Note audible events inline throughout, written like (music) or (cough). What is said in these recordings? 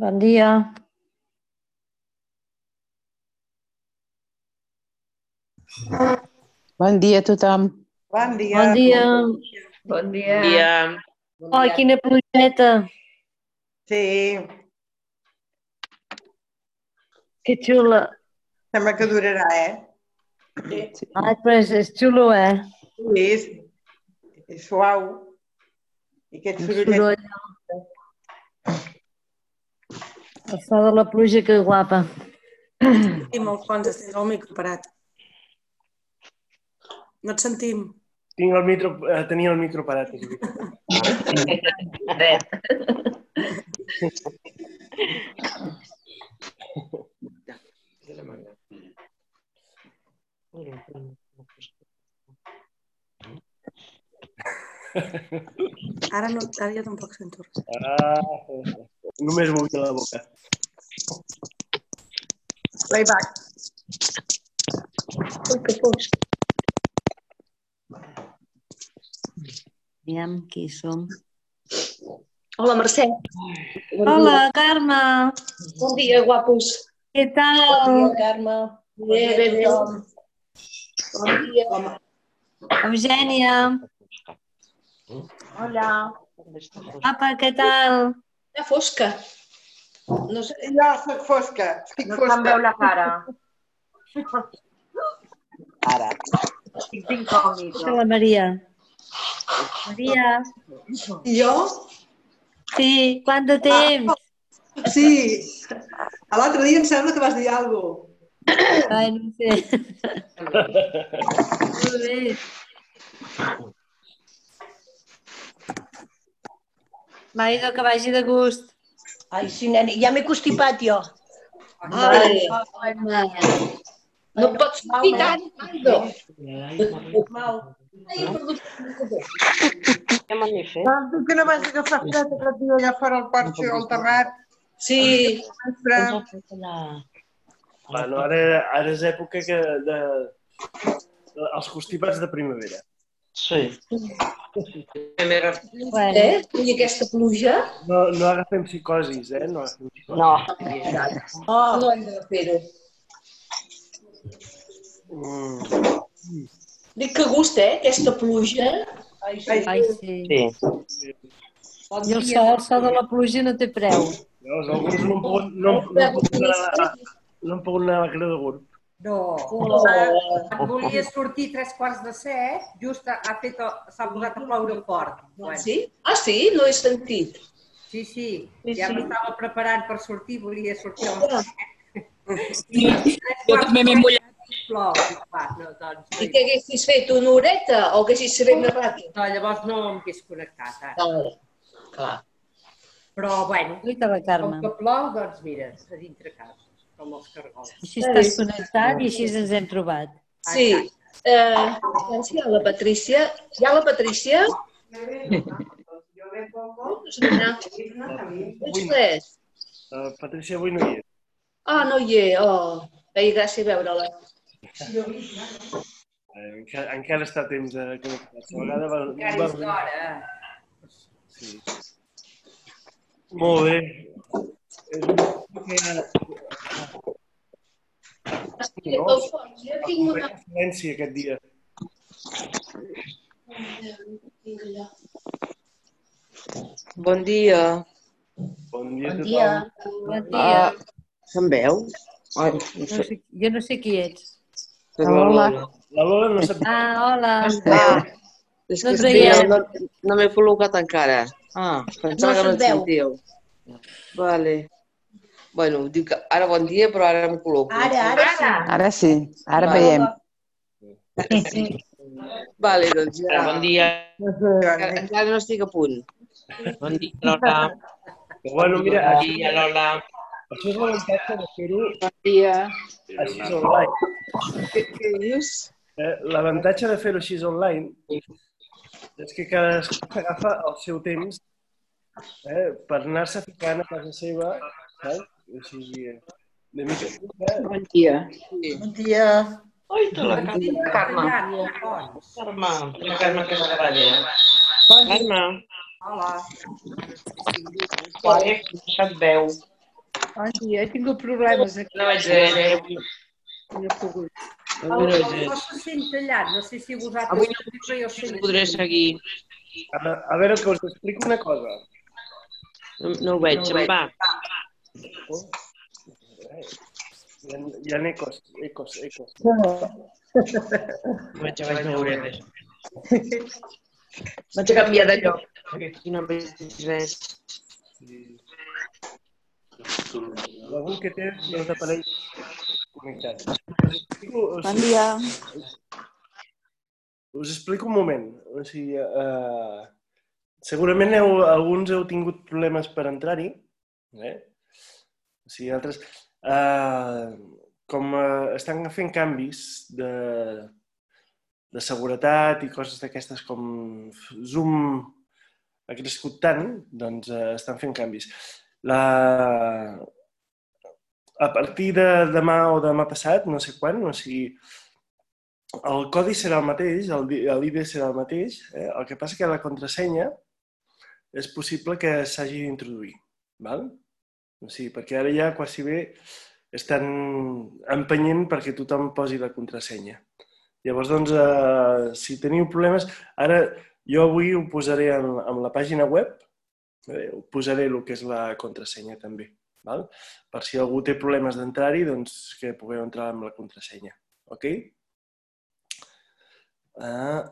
Bon dia. Bon dia a tothom. Bon dia. Bon dia. Bon dia. dia. Ai, quina plujeta. Sí, Que xula. sembla que durarà, eh? Ai, però és, és xulo, eh? Sí, és, és suau. I aquest soroll. El so de la pluja, que guapa. sentim, Alfons, tens el micro parat. No et sentim. Tinc el micro, eh, tenia el micro parat. és veritat. Ara, no, ara jo tampoc sento res. Ah, només movia la boca. Playback. Ui, que fosc. Aviam qui som. Hola, Mercè. Hola, Carme. Bon dia, guapos. Què tal? Carme. Bé, bé, bé. Bon dia. Eugènia. Hola. Apa, què tal? Està fosca. No sé. Jo soc fosca. Estic No se'n veu fosca. la cara. Ara. Estic d'incògnit. La Maria. Maria. Jo? Sí, quant de temps? Sí. A l'altre dia em sembla que vas dir alguna cosa. Ai, no sé. (laughs) Molt bé. Maido, que vagi de gust. Ai, sí, nena, ja m'he constipat jo. Ai, No et pots sortir tant, Mando. Doncs tu que no vas agafar fred aquest dia allà fora al porxo, al terrat. Sí. Bueno, ara, ara és època que de, de, els constipats de primavera. Sí. bueno. Eh? I aquesta pluja? No, no agafem psicosis, eh? No agafem psicosis. No. Oh. No hem de fer-ho. Mm. Dic que gust, eh, aquesta pluja. Ai, sí. Ai, sí. Sí. I el sol, el sol de la pluja no té preu. Llavors, alguns no han pogut, no, no, han pogut anar, a- no han pogut anar a la creu de gurb. No. Oh. Quan volia sortir tres quarts de set, just ha, fet, s'ha posat a ploure fort. Bueno, Sí? Ah, sí? No he sentit. sí, sí, Sí, ja sí. m'estava preparant per sortir, volia sortir a les Jo també m'he mullat. plou. Va, no, doncs, I què haguessis fet? Una horeta o haguessis fet més ràpid? no, llavors no m'hagués connectat. Ara. Clar. Clar. Però, bueno, com que plou, doncs mira, a dintre casa, com els cargols. Així estàs connectat i així ens hem trobat. Sí. Eh, doncs hi ha la Patrícia. Hi ha la Patrícia? No, Ets res? Uh, Patricia avui no hi és. Ah, no hi és. Oh, feia gràcia veure-la. Eh, encara, encara està a temps de connectar-se. A vegada va, Encara és d'hora. sí. Molt bé. És un que jo tinc una... silenci aquest dia. Bon dia. Bon dia a Bon dia. Bon dia. Ah, se'n veu? Ai, no No sé. jo no sé qui ets. soc la Hola. Lola. La Lola no sap... Ah, hola. Ah, és No que et estic, veiem. no, no m'he col·locat encara. Ah, pensava No que no et veu. sentíeu. Vale. Bueno, dic que ara bon dia, però ara em col·loco. Ara, ara sí. Ara sí, ara Vale. veiem. Vale, doncs ja. Bon dia. Encara, encara no estic a punt. Bon dia, Lola. Bueno, mira, Bon dia, Lola. això és l'avantatge de fer-ho Bon dia. així online. Què, què dius? Eh, L'avantatge de fer-ho així online és que cadascú s'agafa el seu temps eh, per anar-se ficant a casa seva, saps? O sigui, eh, de mica en mica, Bon dia. Sí. Bon dia. Ui, te la Carme. Carme. Carme. La Carme que treballa. Carme. Hola. Qual és? No se't veu. Bon dia, he tingut problemes aquí. No vaig veure. No he pogut. El, Avui no el vaig so veure. se sent tallat, no sé si vosaltres... Avui no, però jo no sento. podré seguir. A, a veure, que us explico una cosa. No, no ho veig, se'n va. Hi ha, hi ha ecos, ecos, ecos. No vaig, vaig veure res. Vaig a canviar de lloc. Aquí no veig res. Algú que té els aparells connectats. Bon dia. Us explico un moment. O sigui, uh, segurament heu, alguns heu tingut problemes per entrar-hi. Eh? Sigui, altres... Uh, com uh, estan fent canvis de, de seguretat i coses d'aquestes com Zoom ha crescut tant, doncs uh, estan fent canvis. La... A partir de demà o demà passat, no sé quan, o sigui, el codi serà el mateix, l'ID serà el mateix, eh? el que passa que la contrasenya és possible que s'hagi d'introduir, val? O sigui, perquè ara ja quasi bé estan empenyent perquè tothom posi la contrasenya. Llavors, doncs, eh, si teniu problemes, ara jo avui ho posaré en, en la pàgina web, eh, ho posaré el que és la contrasenya també, val? per si algú té problemes d'entrar-hi, doncs que pugueu entrar amb la contrasenya. Ok? Eh,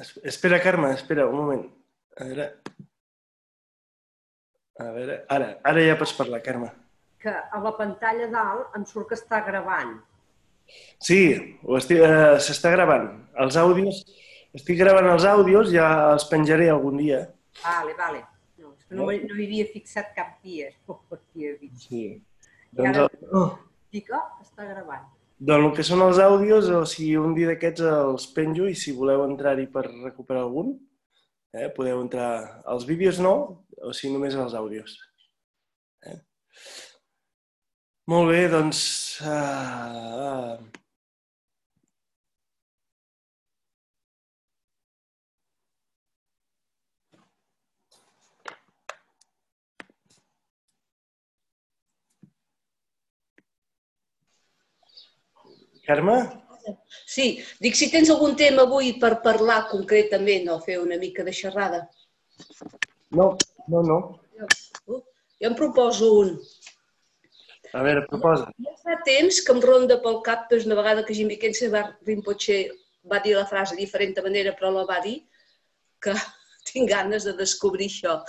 es- espera, Carme, espera, un moment. A veure... A veure, ara, ara ja pots parlar, Carme. Que a la pantalla dalt em surt que està gravant. Sí, eh, s'està gravant. Els àudios, estic gravant els àudios, ja els penjaré algun dia. Vale, vale. No, és que no, no hi havia fixat cap dia. (laughs) No havia vist. Sí. I Doncs, ara oh, dic, oh, està gravant. doncs el que són els àudios, o sigui, un dia d'aquests els penjo i si voleu entrar-hi per recuperar algun, eh, podeu entrar. Els vídeos no, o sigui, només els àudios. Eh? Molt bé, doncs... Uh, Carme? Sí, dic si tens algun tema avui per parlar concretament o fer una mica de xerrada. No, no, no. Jo em proposo un. A veure, proposa. Ja fa temps que em ronda pel cap, doncs una vegada que Jimmy Kense va, Rinpoche va dir la frase de diferent manera, però la va dir, que (laughs) tinc ganes de descobrir això.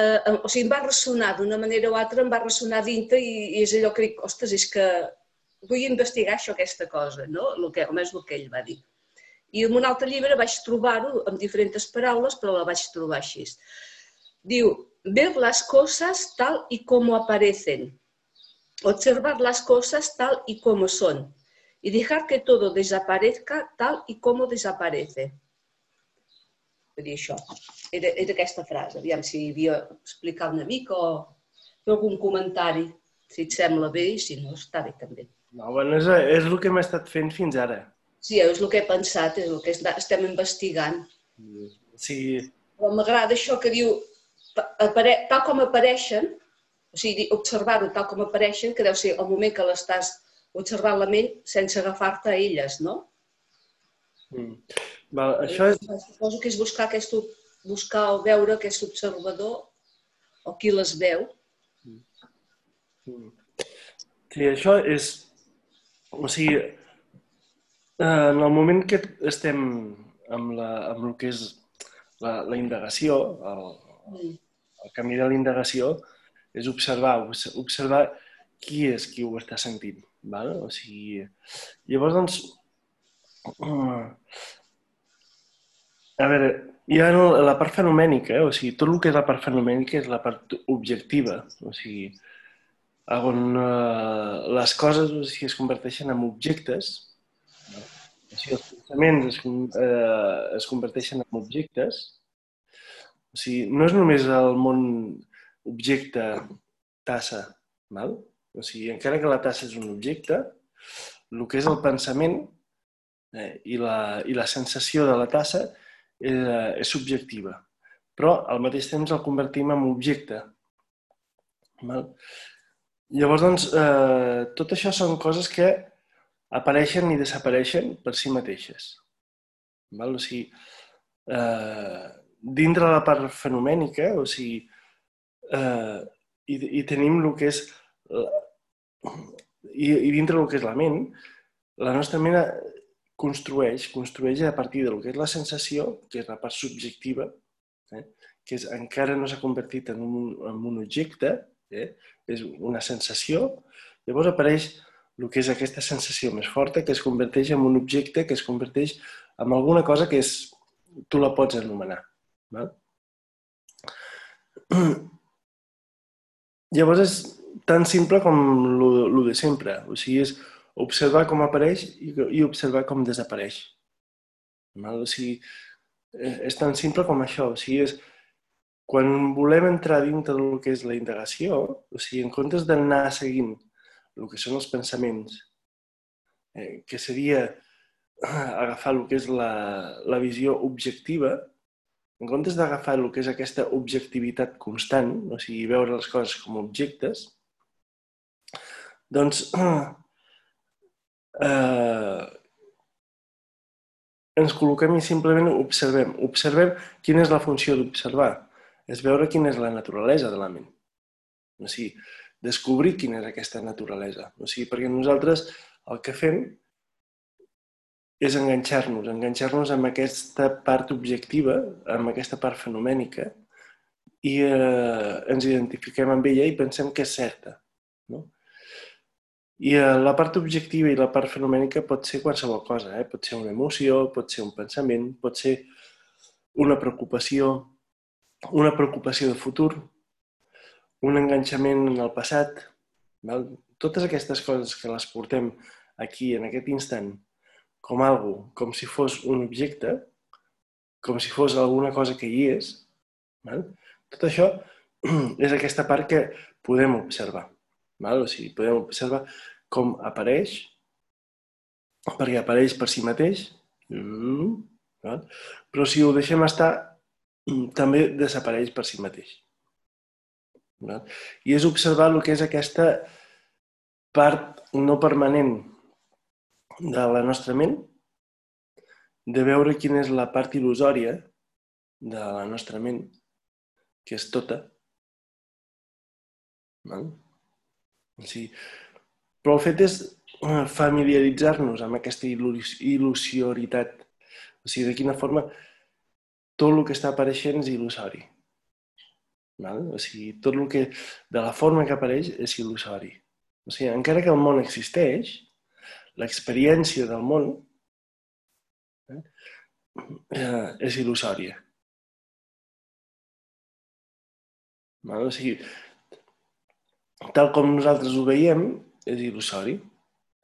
Eh, o sigui, em va ressonar d'una manera o altra, em va ressonar dintre i, i és allò que dic, ostres, és que vull investigar això, aquesta cosa, no? El que, almenys el que ell va dir. I en un altre llibre vaig trobar-ho amb diferents paraules, però la vaig trobar així. Diu, ver las cosas tal y como aparecen, observar las cosas tal y como son y dejar que todo desaparezca tal y como desaparece. Vull dir això. Era, era aquesta frase. Aviam si havia explicar una mica o fer algun comentari, si et sembla bé i si no, està bé també. No, bueno, és, és el que hem estat fent fins ara. Sí, és el que he pensat, és el que est- estem investigant. Sí, Però m'agrada això que diu, pa- apare, tal com apareixen, o sigui, observar-ho tal com apareixen, que deu ser el moment que l'estàs observant la ment sense agafar-te a elles, no? Mm. Val, això és... Suposo que és buscar aquest, buscar o veure aquest observador o qui les veu. Mm. Sí, això és... O sigui, eh, en el moment que estem amb, la, amb el que és la, la indagació, el, Mm. el camí de la indagació, és observar, obs- observar qui és qui ho està sentint. Val? O sigui, llavors, doncs, a veure, hi ha la part fenomènica, eh? o sigui, tot el que és la part fenomènica és la part objectiva, o sigui, on eh, les coses es converteixen en objectes, no? sigui, els pensaments es, eh, es converteixen en objectes, o sigui, no és només el món objecte tassa, val? o sigui, encara que la tassa és un objecte, el que és el pensament eh, i, la, i la sensació de la tassa eh, és subjectiva, però al mateix temps el convertim en objecte, Val? Llavors, doncs, eh, tot això són coses que apareixen i desapareixen per si mateixes. Val? O sigui, eh, dintre la part fenomènica, o sigui, eh, i, i tenim el que és la, i, i dintre el que és la ment, la nostra ment construeix, construeix a partir del que és la sensació, que és la part subjectiva, eh? que és, encara no s'ha convertit en un, en un objecte, eh? És una sensació, llavors apareix el que és aquesta sensació més forta que es converteix en un objecte, que es converteix en alguna cosa que és, tu la pots anomenar. Val? (clears throat) Llavors és tan simple com el de sempre. O sigui, és observar com apareix i, i observar com desapareix. Val? O sigui, eh, és tan simple com això. O sigui, és, quan volem entrar dintre del que és la indagació, o sigui, en comptes d'anar seguint el que són els pensaments, eh, que seria (clears throat) agafar el que és la, la visió objectiva, en comptes d'agafar el que és aquesta objectivitat constant, o sigui, veure les coses com objectes, doncs (clears throat) eh, ens col·loquem i simplement observem. Observem quina és la funció d'observar. És veure quina és la naturalesa de la ment. O sigui, descobrir quina és aquesta naturalesa. O sigui, perquè nosaltres el que fem és enganxar-nos, enganxar-nos amb aquesta part objectiva, amb aquesta part fenomènica, i eh, ens identifiquem amb ella i pensem que és certa. No? I eh, la part objectiva i la part fenomènica pot ser qualsevol cosa. Eh? Pot ser una emoció, pot ser un pensament, pot ser una preocupació, una preocupació de futur, un enganxament en el passat. Val? Totes aquestes coses que les portem aquí, en aquest instant, com algo, com si fos un objecte, com si fos alguna cosa que hi és, val? tot això (clears throat) és aquesta part que podem observar. Val? O sigui, podem observar com apareix, perquè apareix per si mateix, mm, val? però si ho deixem estar, també desapareix per si mateix. I és observar el que és aquesta part no permanent de la nostra ment, de veure quina és la part il·lusòria de la nostra ment, que és tota. Val? O sigui, però el fet és eh, familiaritzar-nos amb aquesta il·lusioritat. O sigui, de quina forma tot el que està apareixent és il·lusori. Val? O sigui, tot el que, de la forma que apareix és il·lusori. O sigui, encara que el món existeix, l'experiència del món eh, és il·lusòria. O sigui, tal com nosaltres ho veiem, és il·lusori.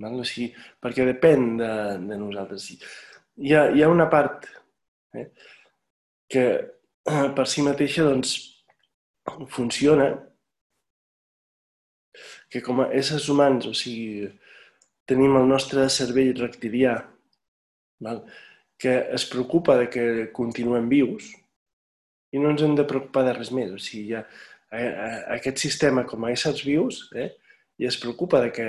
O sigui, perquè depèn de, de nosaltres. Hi ha, hi ha una part eh, que eh, (clears throat) per si mateixa doncs, funciona que com a éssers humans, o sigui, tenim el nostre cervell reptilià, val? que es preocupa de que continuem vius i no ens hem de preocupar de res més. O sigui, hi ha aquest sistema com a éssers vius eh, i es preocupa de que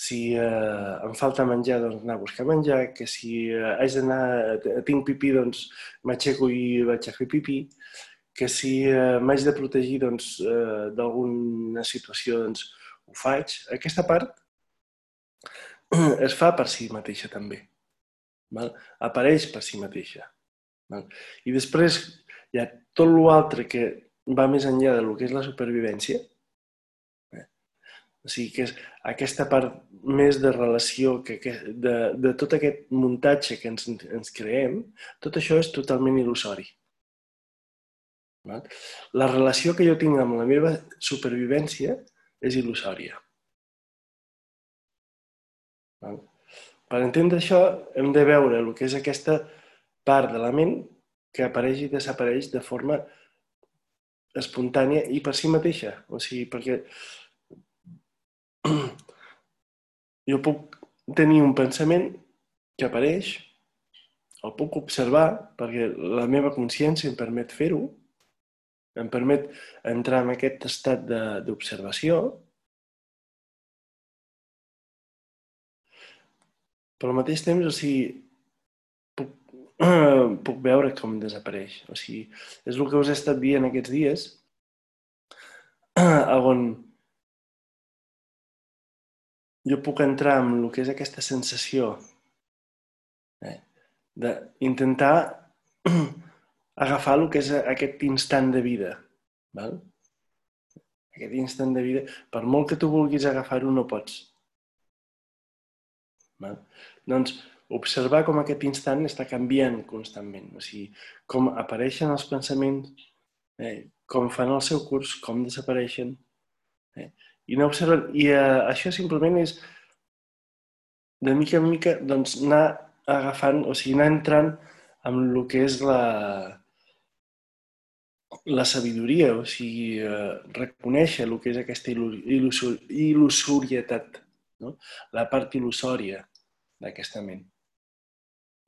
si eh, em falta menjar, doncs anar a buscar menjar, que si eh, haig d'anar, tinc pipí, doncs m'aixeco i vaig a fer pipí, que si eh, m'haig de protegir doncs, eh, d'alguna situació, doncs ho faig. Aquesta part (clears throat) es fa per si mateixa també. Val? Apareix per si mateixa. Val? I després hi ha tot l'altre que va més enllà del que és la supervivència. O sigui, que és aquesta part més de relació, que, que, de, de tot aquest muntatge que ens, ens creem, tot això és totalment il·lusori. La relació que jo tinc amb la meva supervivència és il·lusòria. Per entendre això, hem de veure el que és aquesta part de la ment que apareix i desapareix de forma espontània i per si mateixa. O sigui, perquè (clears throat) jo puc tenir un pensament que apareix, el puc observar perquè la meva consciència em permet fer-ho, em permet entrar en aquest estat d'observació, però al mateix temps, o sigui, puc, (clears throat) puc veure com desapareix. O sigui, és el que us he estat dient aquests dies, (clears throat) on jo puc entrar en el que és aquesta sensació eh, d'intentar (clears throat) agafar el que és aquest instant de vida. Val? Aquest instant de vida, per molt que tu vulguis agafar-ho, no pots. Val? Doncs observar com aquest instant està canviant constantment. O sigui, com apareixen els pensaments, eh, com fan el seu curs, com desapareixen. Eh? I, no observen, I eh, això simplement és de mica en mica doncs, anar agafant, o sigui, anar entrant amb el que és la, la sabidoria, o sigui, eh, reconèixer el que és aquesta il·lu- il·luso- il·lusorietat, no? la part il·lusòria d'aquesta ment.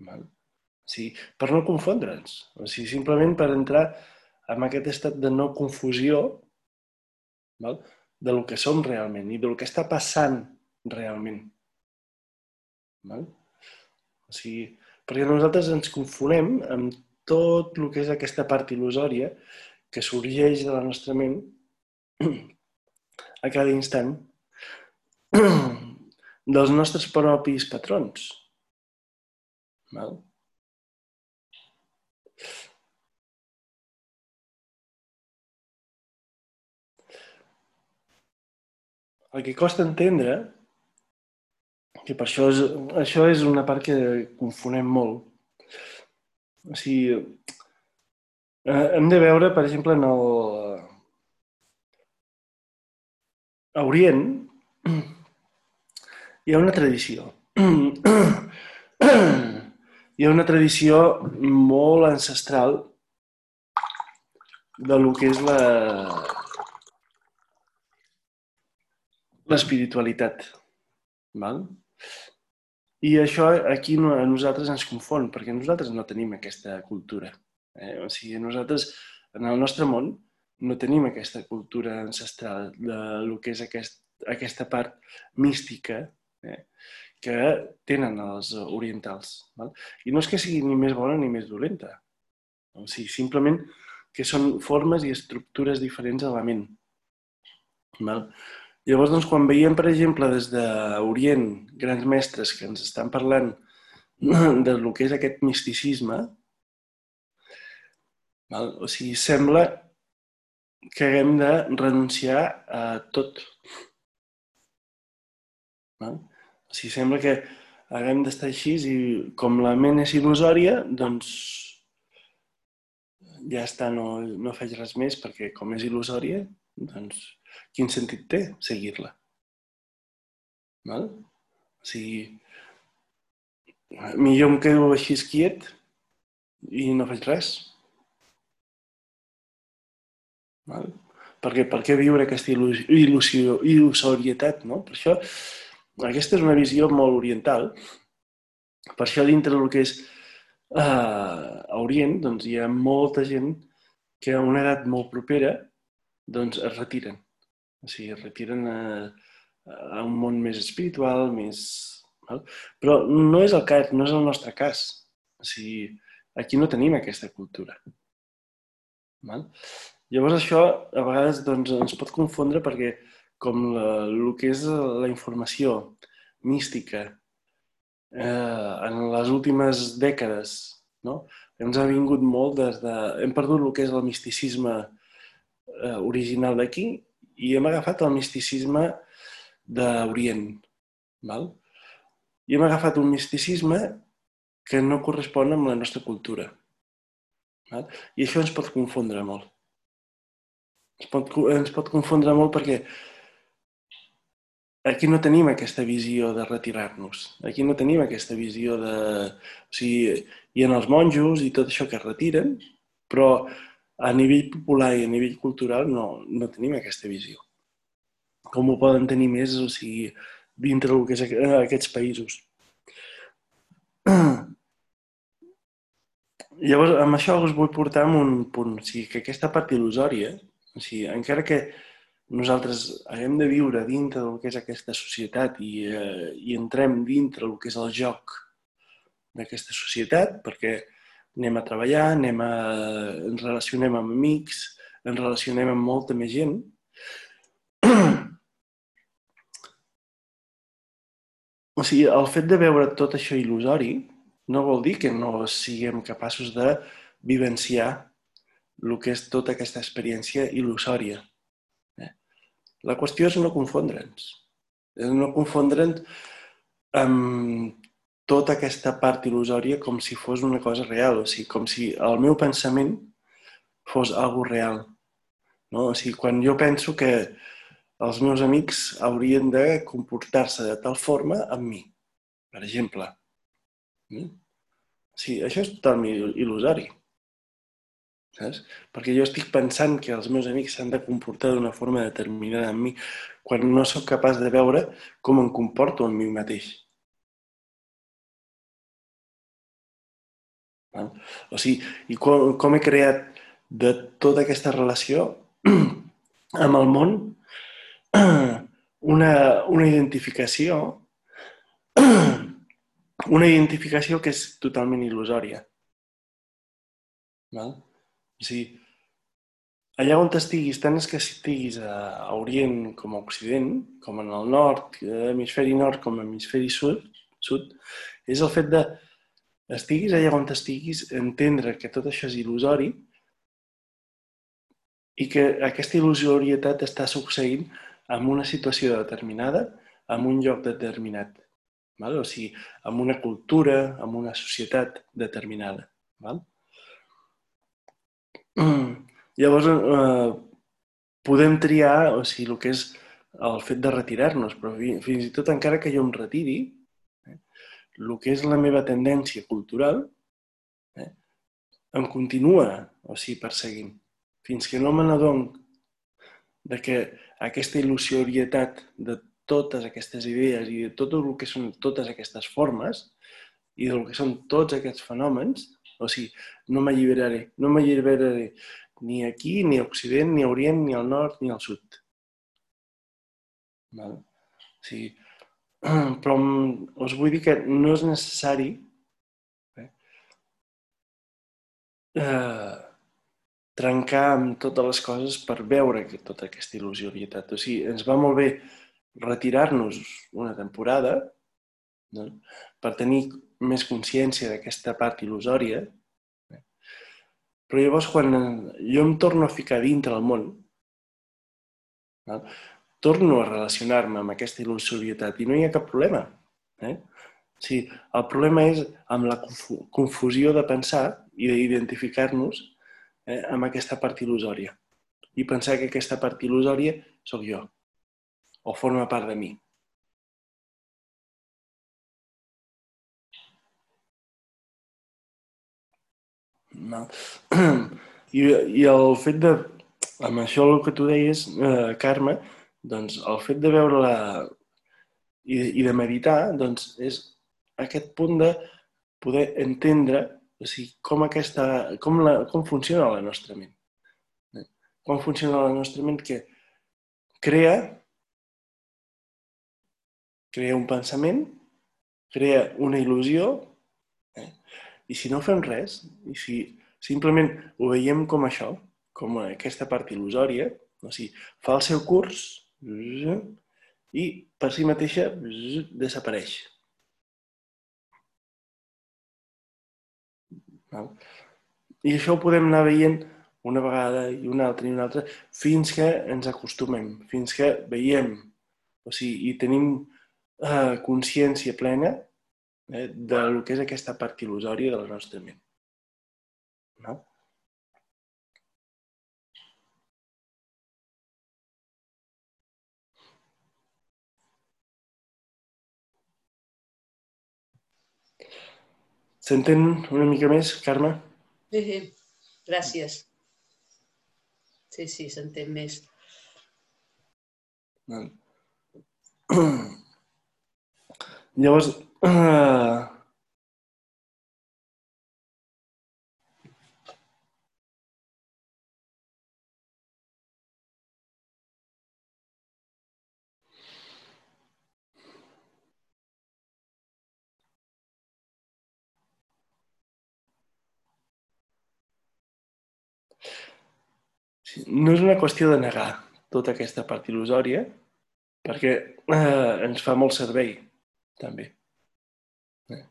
Val? O sigui, per no confondre'ns, o sigui, simplement per entrar en aquest estat de no confusió val? De lo que som realment i del que està passant realment. Val? O sigui, perquè nosaltres ens confonem amb tot el que és aquesta part il·lusòria que sorgeix de la nostra ment a cada instant dels nostres propis patrons. Val? El que costa entendre, que per això és, això és una part que confonem molt, o sigui, eh, hem de veure, per exemple, en el... A Orient hi ha una tradició. Hi ha una tradició molt ancestral de lo que és la l'espiritualitat. Val? I això aquí no- a nosaltres ens confon, perquè nosaltres no tenim aquesta cultura. Eh? O sigui, nosaltres, en el nostre món, no tenim aquesta cultura ancestral de lo que és aquest, aquesta part mística eh? que tenen els orientals. Val? I no és que sigui ni més bona ni més dolenta. O sigui, simplement que són formes i estructures diferents a la ment. Val? Llavors, doncs, quan veiem, per exemple, des d'Orient, grans mestres que ens estan parlant (clears throat) de lo que és aquest misticisme, val? o sigui, sembla que haguem de renunciar a tot. Val? O sigui, sembla que haguem d'estar així i com la ment és il·lusòria, doncs ja està, no, no faig res més perquè com és il·lusòria, doncs quin sentit té seguir-la? Val? O sigui, millor em quedo així quiet i no faig res. Val? Perquè per què viure aquesta il·lusió, il·lusió, il·lusorietat? No? Per això, aquesta és una visió molt oriental. Per això, dintre del que és eh, a Orient, doncs, hi ha molta gent que a una edat molt propera doncs, es retiren. O sigui, es retiren a, a un món més espiritual, més... Val? Però no és el cas, no és el nostre cas. O sigui, aquí no tenim aquesta cultura. Val? Llavors això a vegades doncs, ens pot confondre perquè com la, el que és la informació mística eh, en les últimes dècades no? ens ha vingut molt des de... Hem perdut el que és el misticisme eh, original d'aquí i hem agafat el misticisme d'Orient. Val? I hem agafat un misticisme que no correspon amb la nostra cultura. Val? I això ens pot confondre molt. Ens pot, ens pot confondre molt perquè aquí no tenim aquesta visió de retirar-nos. Aquí no tenim aquesta visió de... O sigui, hi ha els monjos i tot això que es retiren, però a nivell popular i a nivell cultural no, no tenim aquesta visió. Com ho poden tenir més, o sigui, dintre del que és aquests països. (clears throat) llavors, amb això us vull portar un punt. O sigui, que aquesta part il·lusòria, o sigui, encara que nosaltres haguem de viure dintre del que és aquesta societat i, eh, i entrem dintre del que és el joc d'aquesta societat, perquè anem a treballar, anem a, ens relacionem amb amics, ens relacionem amb molta més gent, (clears throat) o sigui, el fet de veure tot això il·lusori no vol dir que no siguem capaços de vivenciar el que és tota aquesta experiència il·lusòria. Eh? La qüestió és no confondre'ns. No confondre'ns amb tota aquesta part il·lusòria com si fos una cosa real, o sigui, com si el meu pensament fos algo real. No? O sigui, quan jo penso que els meus amics haurien de comportar-se de tal forma amb mi, per exemple. Mm? Sí, això és totalment il·lusori. Saps? Perquè jo estic pensant que els meus amics s'han de comportar d'una forma determinada amb mi quan no sóc capaç de veure com em comporto amb mi mateix. O sigui, i com, com he creat de tota aquesta relació (clears throat) amb el món (clears throat) una, una identificació (clears throat) una identificació que és totalment il·lusòria. Val? O sigui, allà on estiguis, tant és que estiguis a, Orient com a Occident, com en el nord, hemisferi nord com a hemisferi sud, sud, és el fet de estiguis allà on estiguis, entendre que tot això és il·lusori i que aquesta il·lusorietat està succeint en una situació determinada, en un lloc determinat. Val? O sigui, amb una cultura, amb una societat determinada. Val? (clears throat) Llavors, eh, podem triar o sigui, el que és el fet de retirar-nos, però fins i tot encara que jo em retiri, el que és la meva tendència cultural eh, em continua o sigui, perseguint. Fins que no me n'adon de que aquesta il·lusorietat de totes aquestes idees i de tot el que són totes aquestes formes i del que són tots aquests fenòmens, o sigui, no m'alliberaré, no m'alliberaré ni aquí, ni a Occident, ni a Orient, ni al Nord, ni al Sud. Val? O sigui, (clears throat) però us vull dir que no és necessari eh, eh, trencar amb totes les coses per veure que tota aquesta il·lusorietat. O sigui, ens va molt bé retirar-nos una temporada no? per tenir més consciència d'aquesta part il·lusòria. Però llavors, quan jo em torno a ficar dintre el món, no? Torno a relacionar-me amb aquesta il·lusorietat i no hi ha cap problema. Eh? Sí, el problema és amb la confusió de pensar i d'identificar-nos eh, amb aquesta part il·lusòria i pensar que aquesta part il·lusòria sóc jo o forma part de mi. No. (clears throat) I, I el fet de, amb això el que tu deies, eh, Carme, doncs el fet de veure-la i, i de meditar, doncs és aquest punt de poder entendre o sigui, com, aquesta, com, la, com funciona la nostra ment. Com funciona la nostra ment que crea crea un pensament, crea una il·lusió, eh? i si no fem res, i si simplement ho veiem com això, com aquesta part il·lusòria, o sigui, fa el seu curs i per si mateixa desapareix. I això ho podem anar veient una vegada i una altra i una altra fins que ens acostumem, fins que veiem, o sigui, i tenim eh, consciència plena eh, del que és aquesta part il·lusòria de la nostra ment. No? S'entén una mica més, Carme? Sí, sí. Gràcies. Sí, sí, s'entén més. (clears throat) Llavors, (clears throat) eh, no és una qüestió de negar tota aquesta part il·lusòria, perquè eh, ens fa molt servei, també. Eh?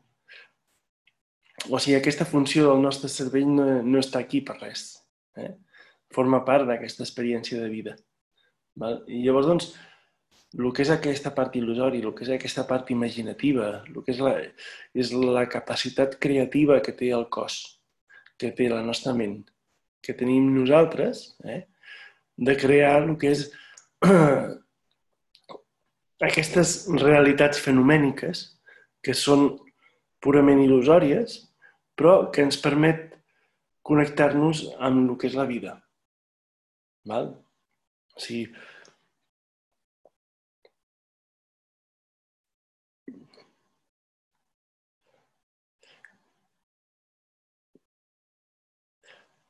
O sigui, aquesta funció del nostre cervell no, no està aquí per res. Eh? Forma part d'aquesta experiència de vida. Val? I llavors, doncs, el que és aquesta part il·lusòria, el que és aquesta part imaginativa, el que és la, és la capacitat creativa que té el cos, que té la nostra ment, que tenim nosaltres, eh? de crear el que és (clears throat) aquestes realitats fenomèniques que són purament il·lusòries, però que ens permet connectar-nos amb el que és la vida. Val? O sigui,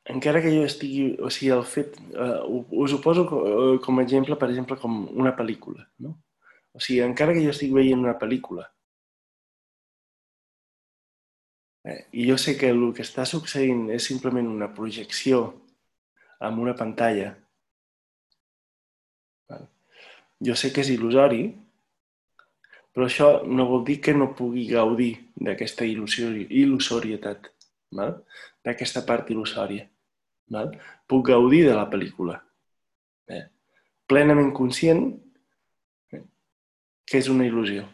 encara que jo estigui... O sigui, el fet... Eh, us ho poso co- com a exemple, per exemple, com una pel·lícula. No? O sigui, encara que jo estigui veient una pel·lícula eh, i jo sé que el que està succeint és simplement una projecció amb una pantalla, jo sé que és il·lusori, però això no vol dir que no pugui gaudir d'aquesta il·lusorietat, val? D'aquesta part il·lusòria. Val? Puc gaudir de la pel·lícula. Eh? Plenament conscient eh, que és una il·lusió.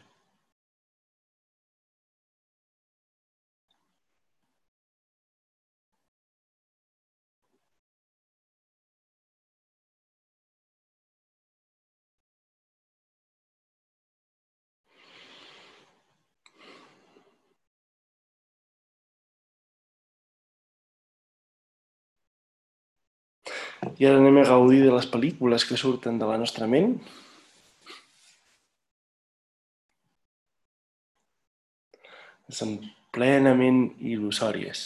I ara anem a gaudir de les pel·lícules que surten de la nostra ment. Són plenament il·lusòries.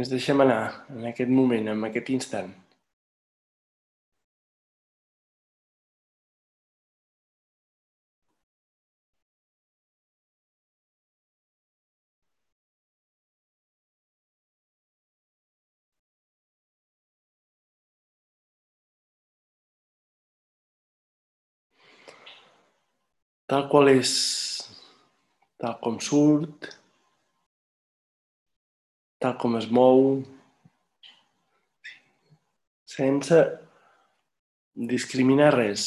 Ens deixem anar en aquest moment, en aquest instant. Tal qual és, tal com surt, tal com es mou, sense discriminar res,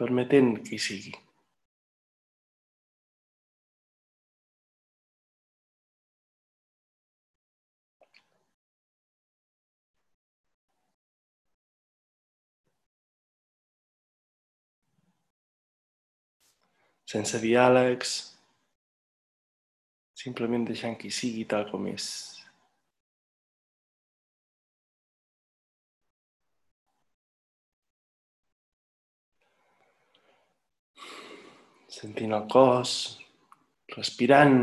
permetent que hi sigui. Sense diàlegs, simplement deixant que hi sigui tal com és. Sentint el cos, respirant.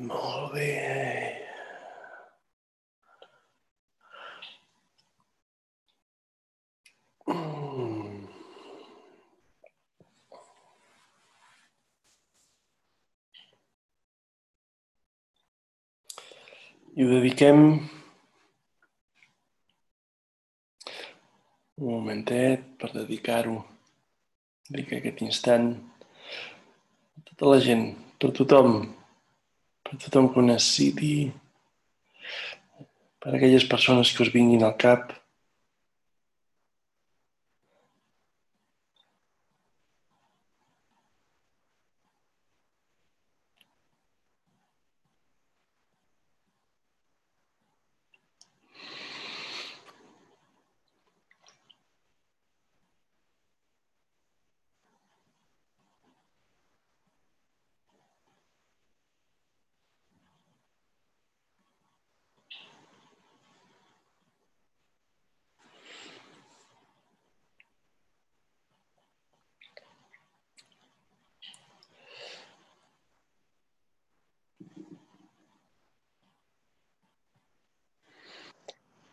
Molt bé. I ho dediquem un momentet per dedicar-ho, dedicar aquest instant a tota la gent, per tothom, per tothom que ho necessiti, per aquelles persones que us vinguin al cap.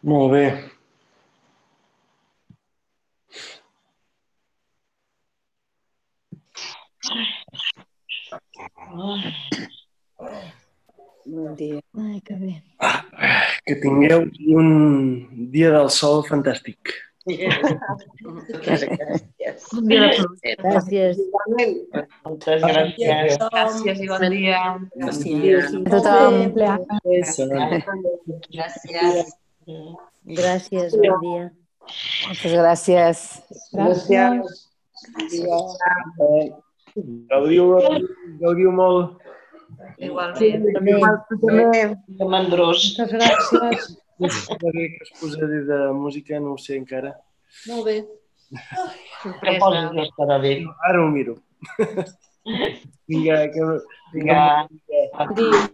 Molt bé. Bon dia. Ai, que bé. Que tingueu un dia del sol fantàstic. Un dia de pluja. Gràcies. Moltes gràcies. Gràcies i bon dia. Gràcies. A tothom. Gràcies. Gràcies, bon dia. Moltes gràcies. Gràcies. Gaudiu, molt. Igualment. Mandrós. Moltes gràcies. Està bé que es posaré de música, no ho sé encara. Molt bé. Que posis que estarà bé. Ara ho miro. Vinga, que... Vinga. Vinga.